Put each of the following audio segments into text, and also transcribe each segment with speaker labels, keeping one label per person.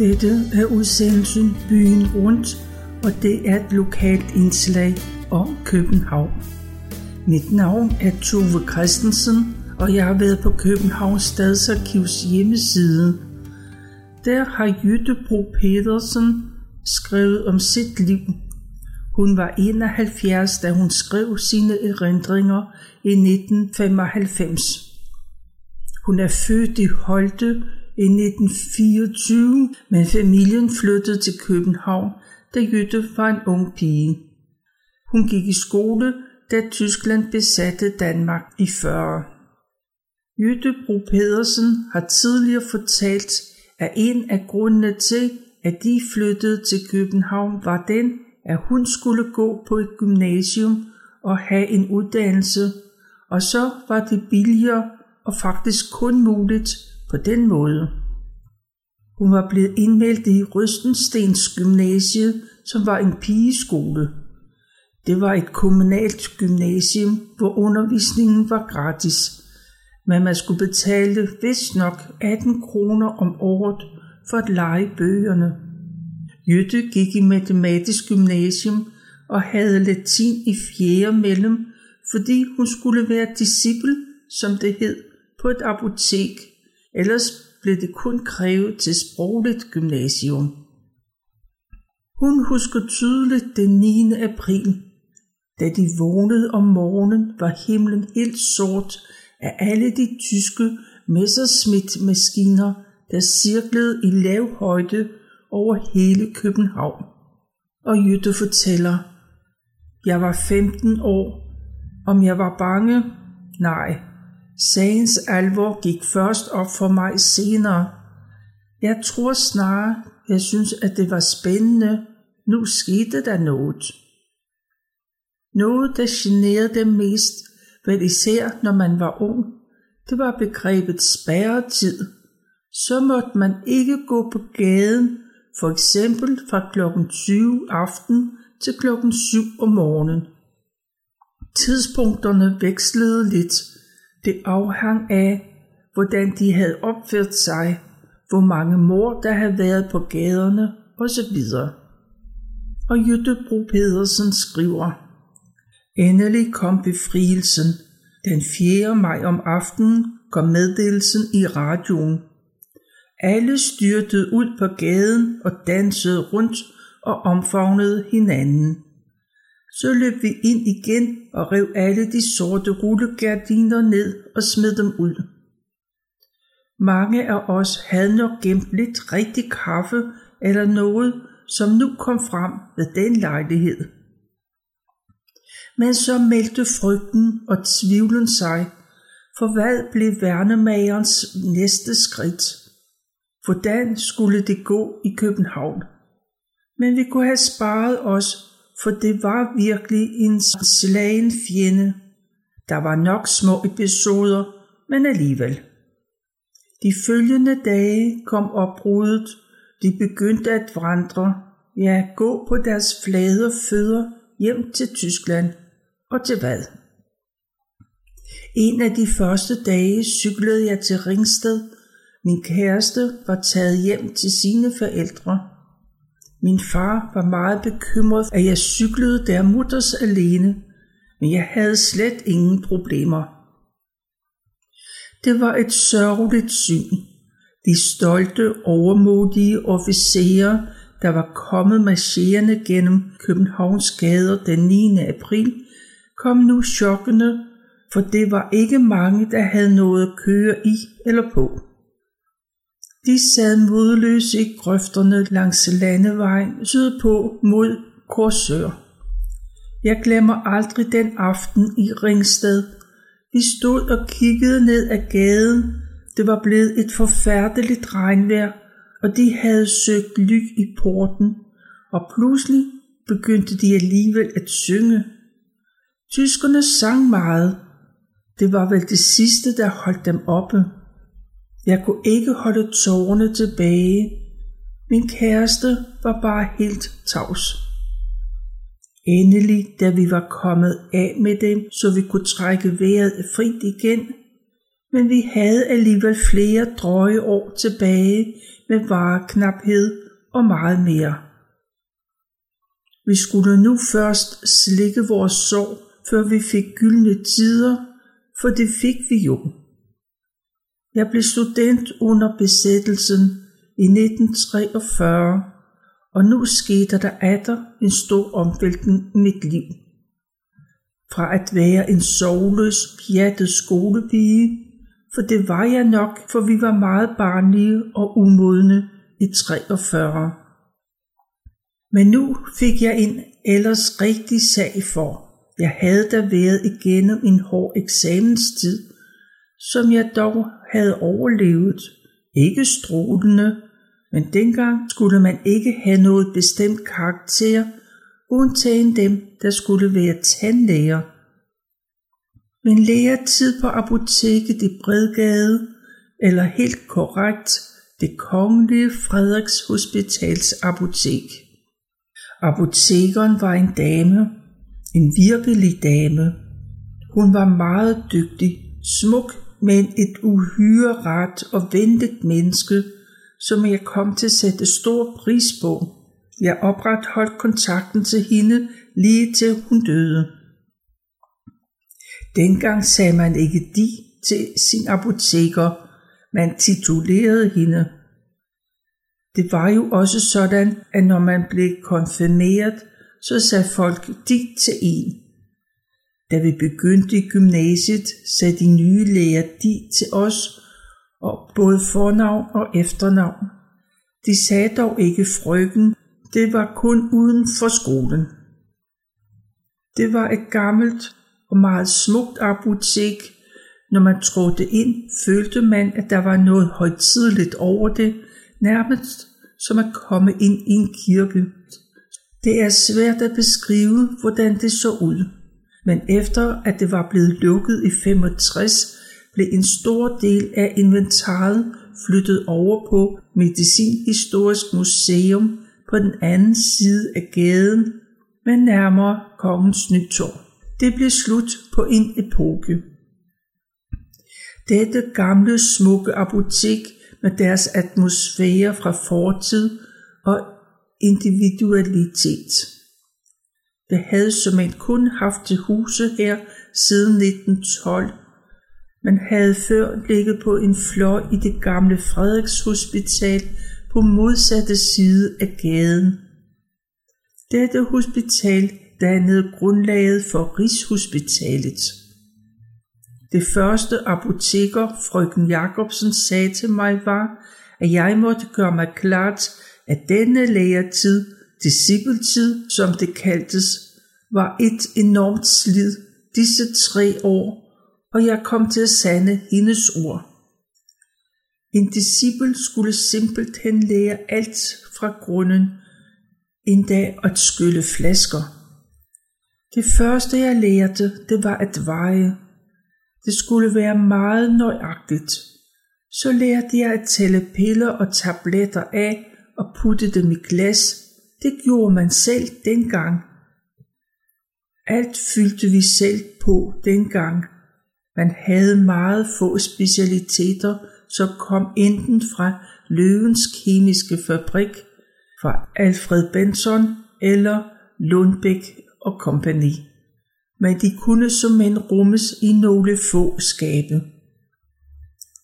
Speaker 1: Dette er udsendelsen Byen Rundt, og det er et lokalt indslag om København. Mit navn er Tove Christensen, og jeg har været på Københavns Stadsarkivs hjemmeside. Der har Jytte Bro Petersen skrevet om sit liv. Hun var 71, da hun skrev sine erindringer i 1995. Hun er født i Holte i 1924, men familien flyttede til København, da Jytte var en ung pige. Hun gik i skole, da Tyskland besatte Danmark i 40. Jytte Bro Pedersen har tidligere fortalt, at en af grundene til, at de flyttede til København, var den, at hun skulle gå på et gymnasium og have en uddannelse, og så var det billigere og faktisk kun muligt på den måde. Hun var blevet indmeldt i Røstenstens Gymnasie, som var en pigeskole. Det var et kommunalt gymnasium, hvor undervisningen var gratis, men man skulle betale vist nok 18 kroner om året for at lege bøgerne. Jytte gik i matematisk gymnasium og havde latin i fjerde mellem, fordi hun skulle være disciple, som det hed, på et apotek. Ellers blev det kun krævet til sprogligt gymnasium. Hun husker tydeligt den 9. april. Da de vågnede om morgenen, var himlen helt sort af alle de tyske Messerschmitt-maskiner, der cirklede i lav højde over hele København. Og Jytte fortæller, jeg var 15 år. Om jeg var bange? Nej, Sagens alvor gik først op for mig senere. Jeg tror snarere, jeg synes, at det var spændende. Nu skete der noget. Noget, der generede dem mest, vel især når man var ung, det var begrebet spærretid. Så måtte man ikke gå på gaden, for eksempel fra klokken 20 aften til klokken 7 om morgenen. Tidspunkterne vekslede lidt, det afhang af, hvordan de havde opført sig, hvor mange mor der havde været på gaderne osv. Og Jytte Bro Pedersen skriver, Endelig kom befrielsen. Den 4. maj om aftenen kom meddelelsen i radioen. Alle styrtede ud på gaden og dansede rundt og omfavnede hinanden. Så løb vi ind igen og rev alle de sorte rullegardiner ned og smed dem ud. Mange af os havde nok gemt lidt rigtig kaffe eller noget, som nu kom frem ved den lejlighed. Men så meldte frygten og tvivlen sig, for hvad blev værnemagerens næste skridt? Hvordan skulle det gå i København? Men vi kunne have sparet os for det var virkelig en slagen fjende. Der var nok små episoder, men alligevel. De følgende dage kom opbruddet, de begyndte at vandre, ja, gå på deres flade fødder hjem til Tyskland. Og til hvad? En af de første dage cyklede jeg til Ringsted. Min kæreste var taget hjem til sine forældre. Min far var meget bekymret, at jeg cyklede der mutters alene, men jeg havde slet ingen problemer. Det var et sørgeligt syn. De stolte, overmodige officerer, der var kommet marcherende gennem Københavns gader den 9. april, kom nu chokkende, for det var ikke mange, der havde noget at køre i eller på. De sad modløse i grøfterne langs landevejen sydpå mod Korsør. Jeg glemmer aldrig den aften i Ringsted. Vi stod og kiggede ned ad gaden. Det var blevet et forfærdeligt regnvejr, og de havde søgt ly i porten, og pludselig begyndte de alligevel at synge. Tyskerne sang meget. Det var vel det sidste, der holdt dem oppe. Jeg kunne ikke holde tårerne tilbage. Min kæreste var bare helt tavs. Endelig, da vi var kommet af med dem, så vi kunne trække vejret frit igen, Men vi havde alligevel flere drøje år tilbage med vareknaphed og meget mere. Vi skulle nu først slikke vores sorg, før vi fik gyldne tider, for det fik vi jo. Jeg blev student under besættelsen i 1943, og nu skete der atter en stor omvæltning i mit liv. Fra at være en sovløs, pjattet skolepige, for det var jeg nok, for vi var meget barnlige og umodne i 43. Men nu fik jeg en ellers rigtig sag for. Jeg havde da været igennem en hård eksamenstid, som jeg dog havde overlevet. Ikke strålende, men dengang skulle man ikke have noget bestemt karakter, undtagen dem, der skulle være tandlæger. Men lægertid på apoteket i Bredgade, eller helt korrekt, det kongelige Frederiks Hospitals apotek. Apotekeren var en dame, en virkelig dame. Hun var meget dygtig, smuk, men et uhyre ret og ventet menneske, som jeg kom til at sætte stor pris på. Jeg opretholdt kontakten til hende lige til hun døde. Dengang sagde man ikke de til sin apoteker, man titulerede hende. Det var jo også sådan, at når man blev konfirmeret, så sagde folk de til en. Da vi begyndte i gymnasiet, sagde de nye læger de til os, og både fornavn og efternavn. De sagde dog ikke frøken, det var kun uden for skolen. Det var et gammelt og meget smukt apotek. Når man trådte ind, følte man, at der var noget højtidligt over det, nærmest som at komme ind i en kirke. Det er svært at beskrive, hvordan det så ud. Men efter at det var blevet lukket i 65, blev en stor del af inventaret flyttet over på Medicinhistorisk Museum på den anden side af gaden, men nærmere Kongens Nytorv. Det blev slut på en epoke. Dette gamle smukke apotek med deres atmosfære fra fortid og individualitet. Det havde som kun haft til huse her siden 1912, men havde før ligget på en fløj i det gamle Frederiks Hospital på modsatte side af gaden. Dette hospital dannede grundlaget for Rigshospitalet. Det første apoteker, frøken Jacobsen, sagde til mig var, at jeg måtte gøre mig klart, at denne læretid, discipletid, som det kaldtes, var et enormt slid disse tre år, og jeg kom til at sande hendes ord. En disciple skulle simpelthen lære alt fra grunden, endda at skylle flasker. Det første jeg lærte, det var at veje. Det skulle være meget nøjagtigt. Så lærte jeg at tælle piller og tabletter af og putte dem i glas. Det gjorde man selv dengang. Alt fyldte vi selv på dengang. Man havde meget få specialiteter, som kom enten fra Løvens Kemiske Fabrik, fra Alfred Benson eller Lundbæk og kompagni, men de kunne som en rummes i nogle få skabe.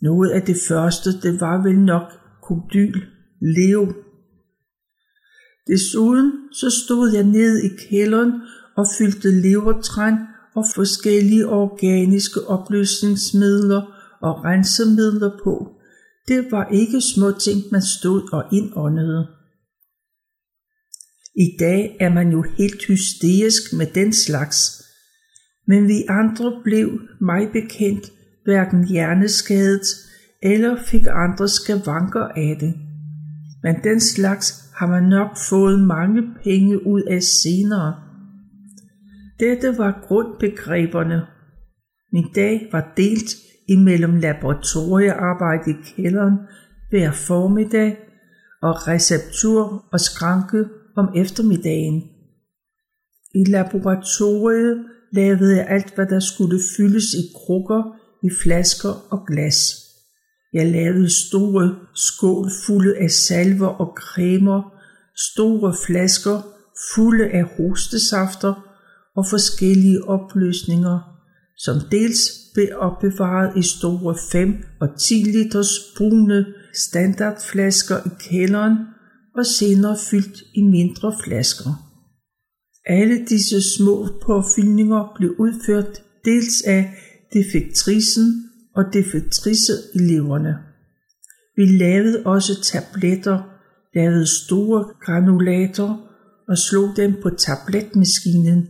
Speaker 1: Noget af det første, det var vel nok kodyl, Leo. Desuden så stod jeg ned i kælderen og fyldte levertræn og forskellige organiske opløsningsmidler og rensemidler på. Det var ikke små ting, man stod og indåndede. I dag er man jo helt hysterisk med den slags, men vi andre blev mig bekendt hverken hjerneskadet eller fik andre skavanker af det. Men den slags har man nok fået mange penge ud af senere. Dette var grundbegreberne. Min dag var delt imellem laboratoriearbejde i kælderen hver formiddag og receptur og skranke om eftermiddagen. I laboratoriet lavede jeg alt, hvad der skulle fyldes i krukker, i flasker og glas. Jeg lavede store skål fulde af salver og cremer, store flasker fulde af hostesafter og forskellige opløsninger, som dels blev opbevaret i store 5 og 10 liters brune standardflasker i kælderen og senere fyldt i mindre flasker. Alle disse små påfyldninger blev udført dels af defektrisen og defektriseeleverne. Vi lavede også tabletter, lavede store granulater og slog dem på tabletmaskinen.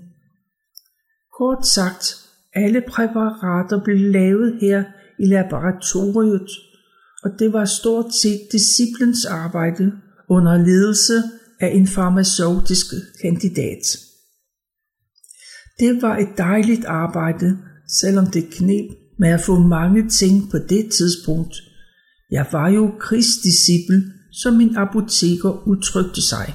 Speaker 1: Kort sagt, alle præparater blev lavet her i laboratoriet, og det var stort set disciplens arbejde under ledelse af en farmaceutisk kandidat. Det var et dejligt arbejde, selvom det knep med at få mange ting på det tidspunkt. Jeg var jo krigsdisciple, som min apoteker udtrykte sig.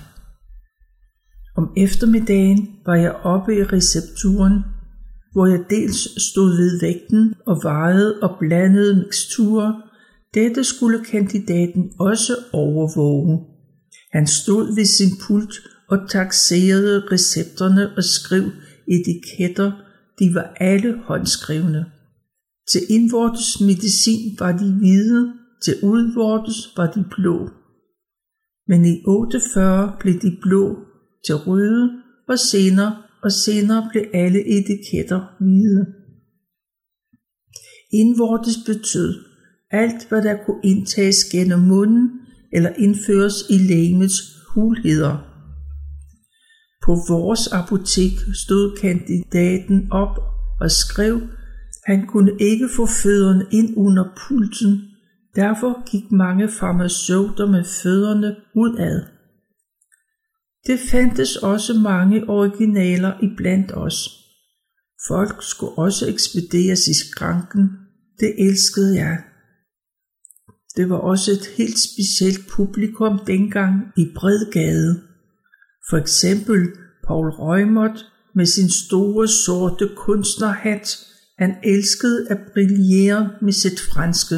Speaker 1: Om eftermiddagen var jeg oppe i recepturen, hvor jeg dels stod ved vægten og vejede og blandede miksturer. Dette skulle kandidaten også overvåge. Han stod ved sin pult og taxerede recepterne og skrev etiketter. De var alle håndskrevne. Til indvortes medicin var de hvide, til udvortes var de blå. Men i 48 blev de blå til røde, og senere og senere blev alle etiketter hvide. Indvortes betød alt, hvad der kunne indtages gennem munden eller indføres i lægemets hulheder. På vores apotek stod kandidaten op og skrev, han kunne ikke få fødderne ind under pulten, derfor gik mange farmaceuter med fødderne udad. Det fandtes også mange originaler iblandt os. Folk skulle også ekspederes i skranken. Det elskede jeg. Det var også et helt specielt publikum dengang i Bredgade. For eksempel Paul Reumert med sin store sorte kunstnerhat han elskede at brillere med sit franske.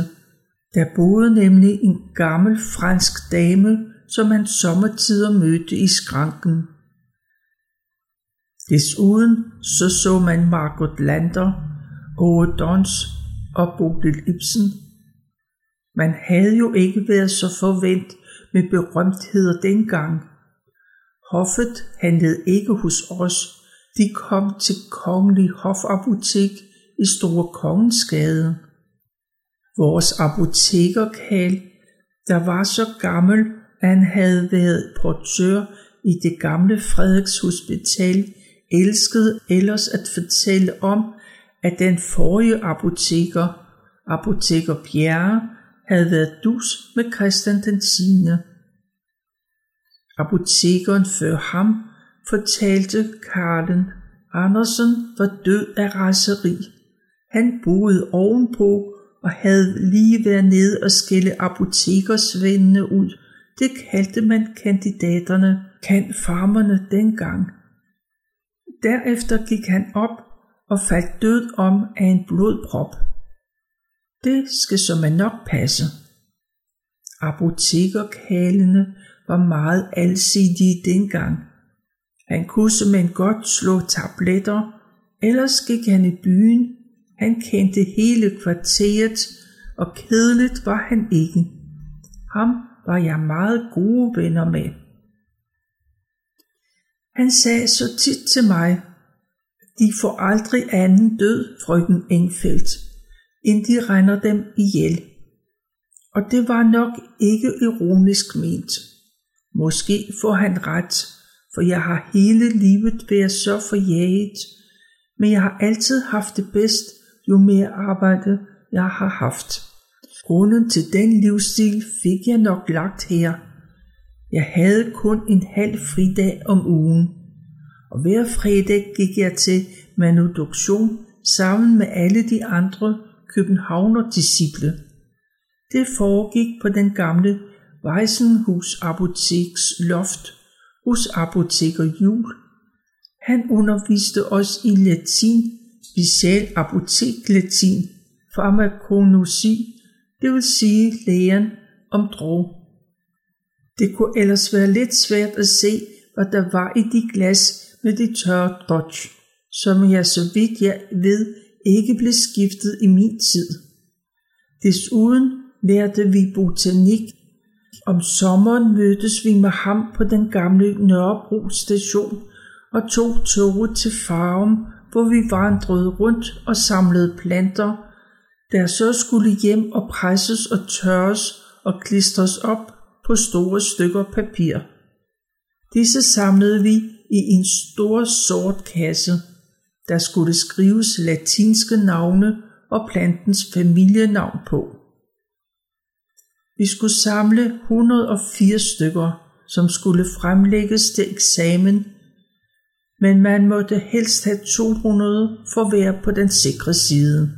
Speaker 1: Der boede nemlig en gammel fransk dame, som han sommertider mødte i skranken. Desuden så så man Margot Lander, Ove Dons og Bodil Ibsen. Man havde jo ikke været så forvent med berømtheder dengang. Hoffet handlede ikke hos os. De kom til Kongelig Hofapotek i Store Kongensgade. Vores apotekerkal, der var så gammel, at han havde været portør i det gamle Frederiks Hospital, elskede ellers at fortælle om, at den forrige apoteker, apoteker Bjerre, havde været dus med Christian den 10. Apotekeren før ham fortalte Karlen Andersen var død af raseri. Han boede ovenpå og havde lige været nede og skille apotekersvendene ud. Det kaldte man kandidaterne, kan farmerne dengang. Derefter gik han op og faldt død om af en blodprop. Det skal så man nok passe. Apotekerkalene var meget alsidige dengang. Han kunne som godt slå tabletter, ellers gik han i byen han kendte hele kvarteret, og kedeligt var han ikke. Ham var jeg meget gode venner med. Han sagde så tit til mig, de får aldrig anden død, frøken Engfeldt, end de render dem ihjel. Og det var nok ikke ironisk ment. Måske får han ret, for jeg har hele livet været så forjaget, men jeg har altid haft det bedst jo mere arbejde jeg har haft. Grunden til den livsstil fik jeg nok lagt her. Jeg havde kun en halv fridag om ugen, og hver fredag gik jeg til manuduktion sammen med alle de andre københavner-disciple. Det foregik på den gamle Weissenhus Apoteks loft hos apoteker Jul. Han underviste os i latin special apotek latin, farmakonosi, det vil sige lægen om drog. Det kunne ellers være lidt svært at se, hvad der var i de glas med de tørre dodge, som jeg så vidt jeg ved ikke blev skiftet i min tid. Desuden lærte vi botanik. Om sommeren mødtes vi med ham på den gamle Nørrebro station og tog toget til Farum, hvor vi vandrede rundt og samlede planter, der så skulle hjem og presses og tørres og klistres op på store stykker papir. Disse samlede vi i en stor sort kasse. Der skulle skrives latinske navne og plantens familienavn på. Vi skulle samle 104 stykker, som skulle fremlægges til eksamen, men man måtte helst have 200 for at være på den sikre side.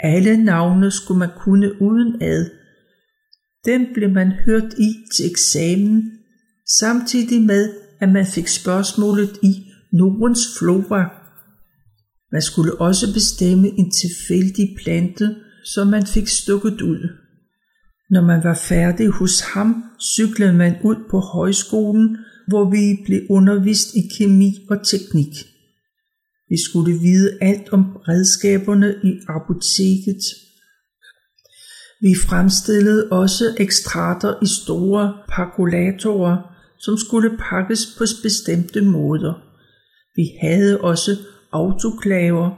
Speaker 1: Alle navne skulle man kunne uden ad. Dem blev man hørt i til eksamen, samtidig med, at man fik spørgsmålet i Nordens flora. Man skulle også bestemme en tilfældig plante, som man fik stukket ud. Når man var færdig hos ham, cyklede man ud på højskolen, hvor vi blev undervist i kemi og teknik. Vi skulle vide alt om redskaberne i apoteket. Vi fremstillede også ekstrater i store pakulatorer, som skulle pakkes på bestemte måder. Vi havde også autoklaver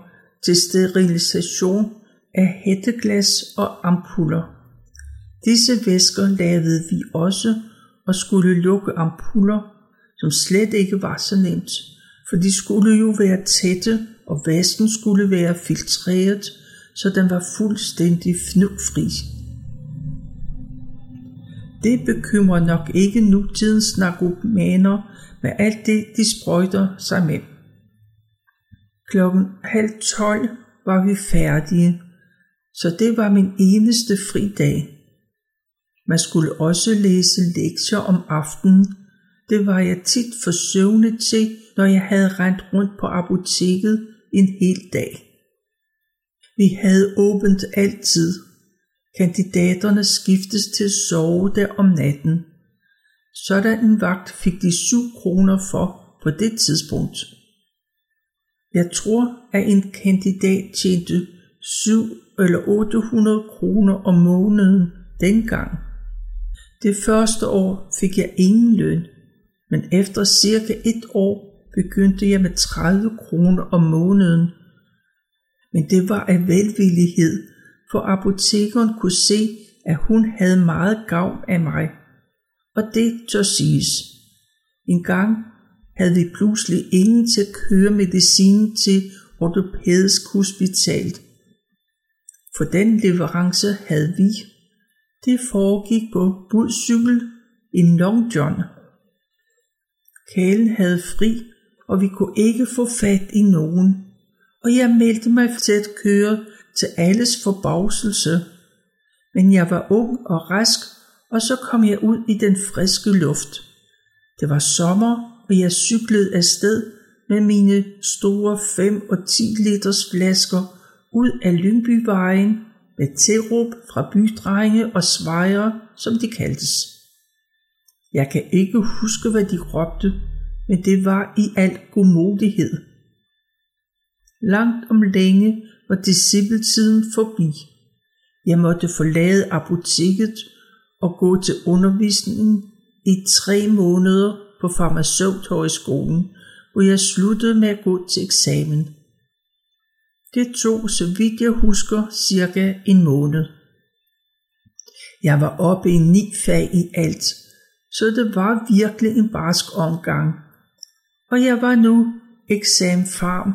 Speaker 1: til sterilisation af hætteglas og ampuller. Disse væsker lavede vi også og skulle lukke ampuller, som slet ikke var så nemt, for de skulle jo være tætte, og vasken skulle være filtreret, så den var fuldstændig fnugfri. Det bekymrer nok ikke nutidens narkomaner med alt det, de sprøjter sig med. Klokken halv tolv var vi færdige, så det var min eneste fridag. Man skulle også læse lektier om aftenen. Det var jeg tit for søvne til, når jeg havde rent rundt på apoteket en hel dag. Vi havde åbent altid. Kandidaterne skiftes til at sove der om natten. Sådan en vagt fik de 7 kroner for på det tidspunkt. Jeg tror, at en kandidat tjente 7 eller 800 kroner om måneden dengang. Det første år fik jeg ingen løn, men efter cirka et år begyndte jeg med 30 kroner om måneden. Men det var af velvillighed, for apotekeren kunne se, at hun havde meget gavn af mig. Og det tør siges. En gang havde vi pludselig ingen til at køre medicin til ortopædisk hospital. For den leverance havde vi det foregik på budcykel i Long John. Kælen havde fri, og vi kunne ikke få fat i nogen, og jeg meldte mig til at køre til alles forbavselse. Men jeg var ung og rask, og så kom jeg ud i den friske luft. Det var sommer, og jeg cyklede afsted med mine store 5 og 10 liters flasker ud af Lyngbyvejen med tilråb fra bydrenge og svejer, som de kaldtes. Jeg kan ikke huske, hvad de råbte, men det var i al godmodighed. Langt om længe var discipletiden forbi. Jeg måtte forlade apoteket og gå til undervisningen i tre måneder på farmaceuthøjskolen, hvor jeg sluttede med at gå til eksamen. Det tog, så vidt jeg husker, cirka en måned. Jeg var oppe i ni fag i alt, så det var virkelig en barsk omgang. Og jeg var nu eksamfarm.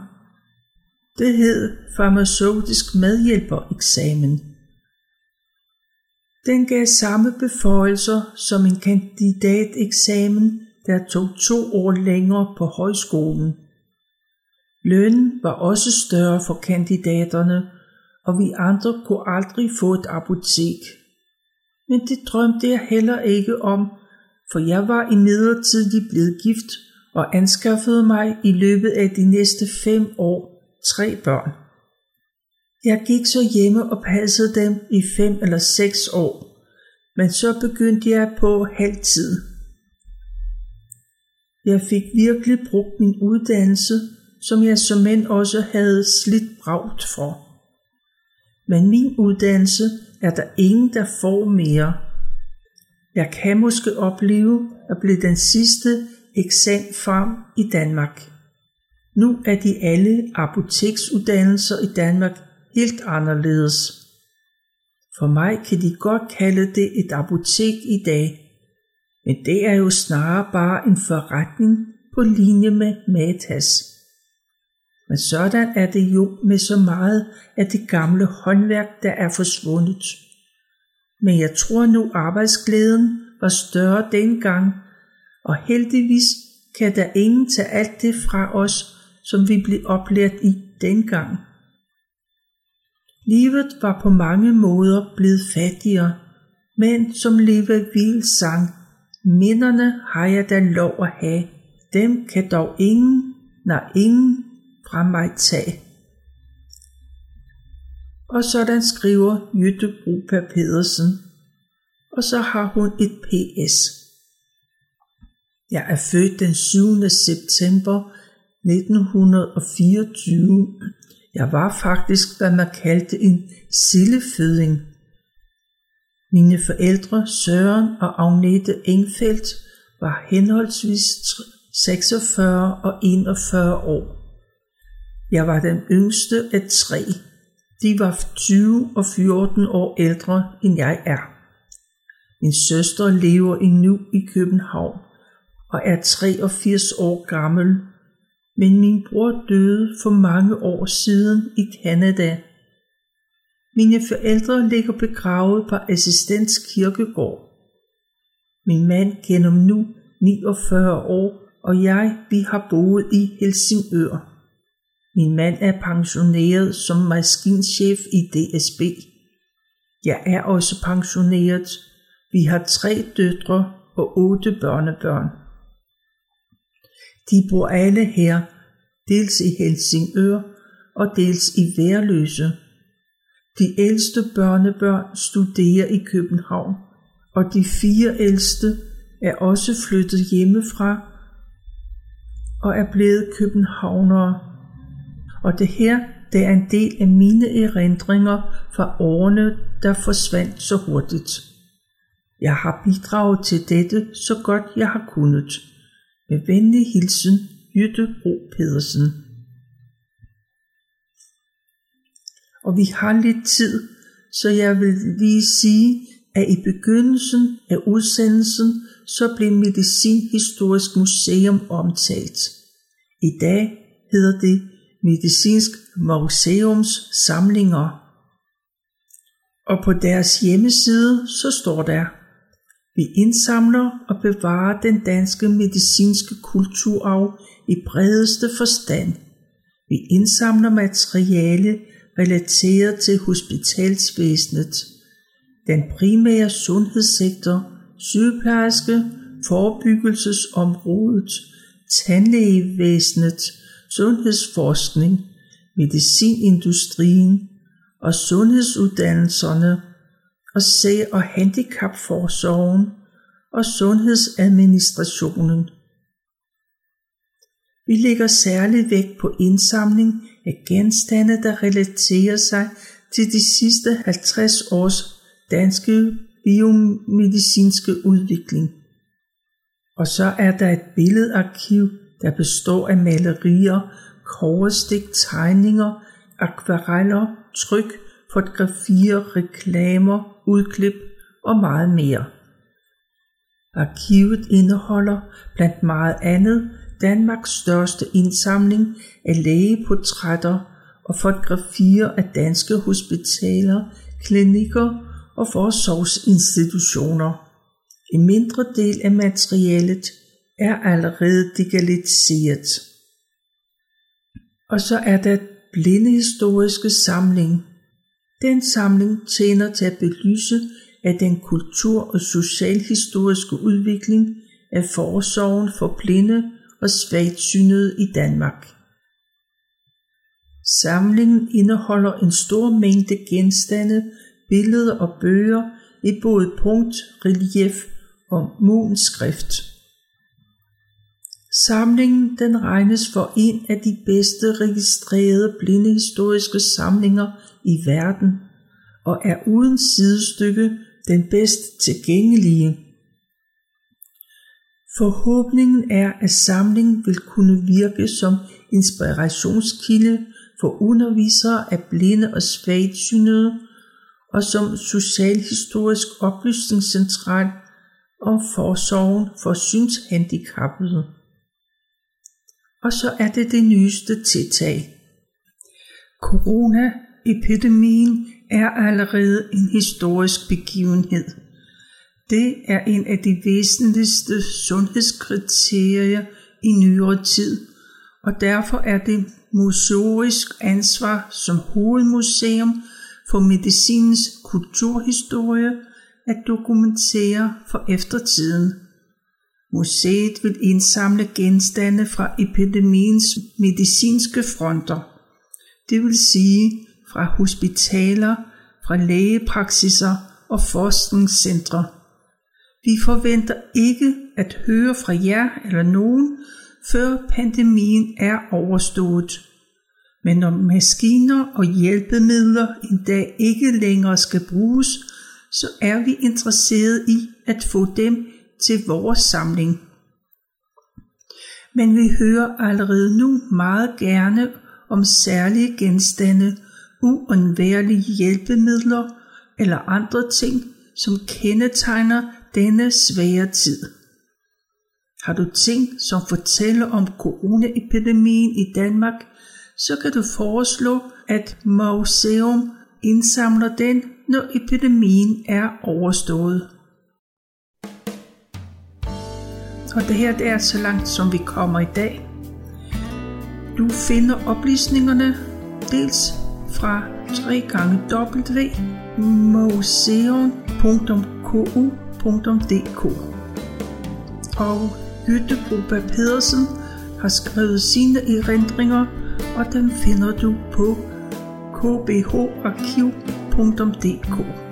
Speaker 1: Det hed farmaceutisk medhjælper-eksamen. Den gav samme beføjelser som en kandidateksamen, der tog to år længere på højskolen. Lønnen var også større for kandidaterne, og vi andre kunne aldrig få et apotek. Men det drømte jeg heller ikke om, for jeg var i midlertidig blevet gift og anskaffede mig i løbet af de næste fem år tre børn. Jeg gik så hjemme og passede dem i fem eller seks år, men så begyndte jeg på halvtid. Jeg fik virkelig brugt min uddannelse, som jeg som mænd også havde slidt bragt for. Men min uddannelse er der ingen, der får mere. Jeg kan måske opleve at blive den sidste eksamfarm i Danmark. Nu er de alle apoteksuddannelser i Danmark helt anderledes. For mig kan de godt kalde det et apotek i dag, men det er jo snarere bare en forretning på linje med Matas. Men sådan er det jo med så meget af det gamle håndværk, der er forsvundet. Men jeg tror nu arbejdsglæden var større dengang, og heldigvis kan der ingen tage alt det fra os, som vi blev oplært i dengang. Livet var på mange måder blevet fattigere, men som Leve Vil sang, minderne har jeg da lov at have, dem kan dog ingen, når ingen fra mig tage. Og sådan skriver Jytte Brupa Pedersen, og så har hun et PS. Jeg er født den 7. september 1924. Jeg var faktisk, hvad man kaldte en silleføding. Mine forældre Søren og Agnete Engfeldt var henholdsvis 46 og 41 år. Jeg var den yngste af tre. De var 20 og 14 år ældre end jeg er. Min søster lever endnu i København og er 83 år gammel, men min bror døde for mange år siden i Canada. Mine forældre ligger begravet på Assistens Kirkegård. Min mand gennem nu 49 år, og jeg, vi har boet i Helsingør. Min mand er pensioneret som maskinchef i DSB. Jeg er også pensioneret. Vi har tre døtre og otte børnebørn. De bor alle her, dels i Helsingør og dels i Værløse. De ældste børnebørn studerer i København, og de fire ældste er også flyttet hjemmefra og er blevet københavnere og det her, det er en del af mine erindringer fra årene, der forsvandt så hurtigt. Jeg har bidraget til dette så godt jeg har kunnet. Med venlig hilsen, Jytte Bro Pedersen. Og vi har lidt tid, så jeg vil lige sige, at i begyndelsen af udsendelsen, så blev Medicinhistorisk Museum omtalt. I dag hedder det Medicinsk Museums samlinger. Og på deres hjemmeside så står der, vi indsamler og bevarer den danske medicinske kulturarv i bredeste forstand. Vi indsamler materiale relateret til hospitalsvæsenet, den primære sundhedssektor, sygeplejerske, forebyggelsesområdet, tandlægevæsenet, sundhedsforskning, medicinindustrien og sundhedsuddannelserne og sag- og handicapforsorgen og sundhedsadministrationen. Vi lægger særlig vægt på indsamling af genstande, der relaterer sig til de sidste 50 års danske biomedicinske udvikling. Og så er der et billedarkiv der består af malerier, koverstik, tegninger, akvareller, tryk, fotografier, reklamer, udklip og meget mere. Arkivet indeholder blandt meget andet Danmarks største indsamling af lægeportrætter og fotografier af danske hospitaler, klinikker og forsorgsinstitutioner. En mindre del af materialet er allerede digitaliseret. Og så er der blindehistoriske samling. Den samling tjener til at belyse at den kultur- og socialhistoriske udvikling af forsorgen for blinde og svagtsynede i Danmark. Samlingen indeholder en stor mængde genstande, billeder og bøger i både punkt, relief og munskrift. Samlingen den regnes for en af de bedste registrerede blindehistoriske samlinger i verden og er uden sidestykke den bedst tilgængelige. Forhåbningen er, at samlingen vil kunne virke som inspirationskilde for undervisere af blinde og svagsynede og som socialhistorisk oplysningscentral og forsorgen for synshandicappede. Og så er det det nyeste tiltag. Corona-epidemien er allerede en historisk begivenhed. Det er en af de væsentligste sundhedskriterier i nyere tid, og derfor er det museorisk ansvar som hovedmuseum for medicinens kulturhistorie at dokumentere for eftertiden. Museet vil indsamle genstande fra epidemiens medicinske fronter, det vil sige fra hospitaler, fra lægepraksiser og forskningscentre. Vi forventer ikke at høre fra jer eller nogen, før pandemien er overstået. Men når maskiner og hjælpemidler en dag ikke længere skal bruges, så er vi interesseret i at få dem til vores samling. Men vi hører allerede nu meget gerne om særlige genstande, uundværlige hjælpemidler eller andre ting, som kendetegner denne svære tid. Har du ting, som fortæller om coronaepidemien i Danmark, så kan du foreslå, at museum indsamler den, når epidemien er overstået. Og det her det er så langt, som vi kommer i dag. Du finder oplysningerne dels fra www.museum.ku.dk og Jytte Bruba Pedersen har skrevet sine erindringer, og dem finder du på kbharkiv.dk.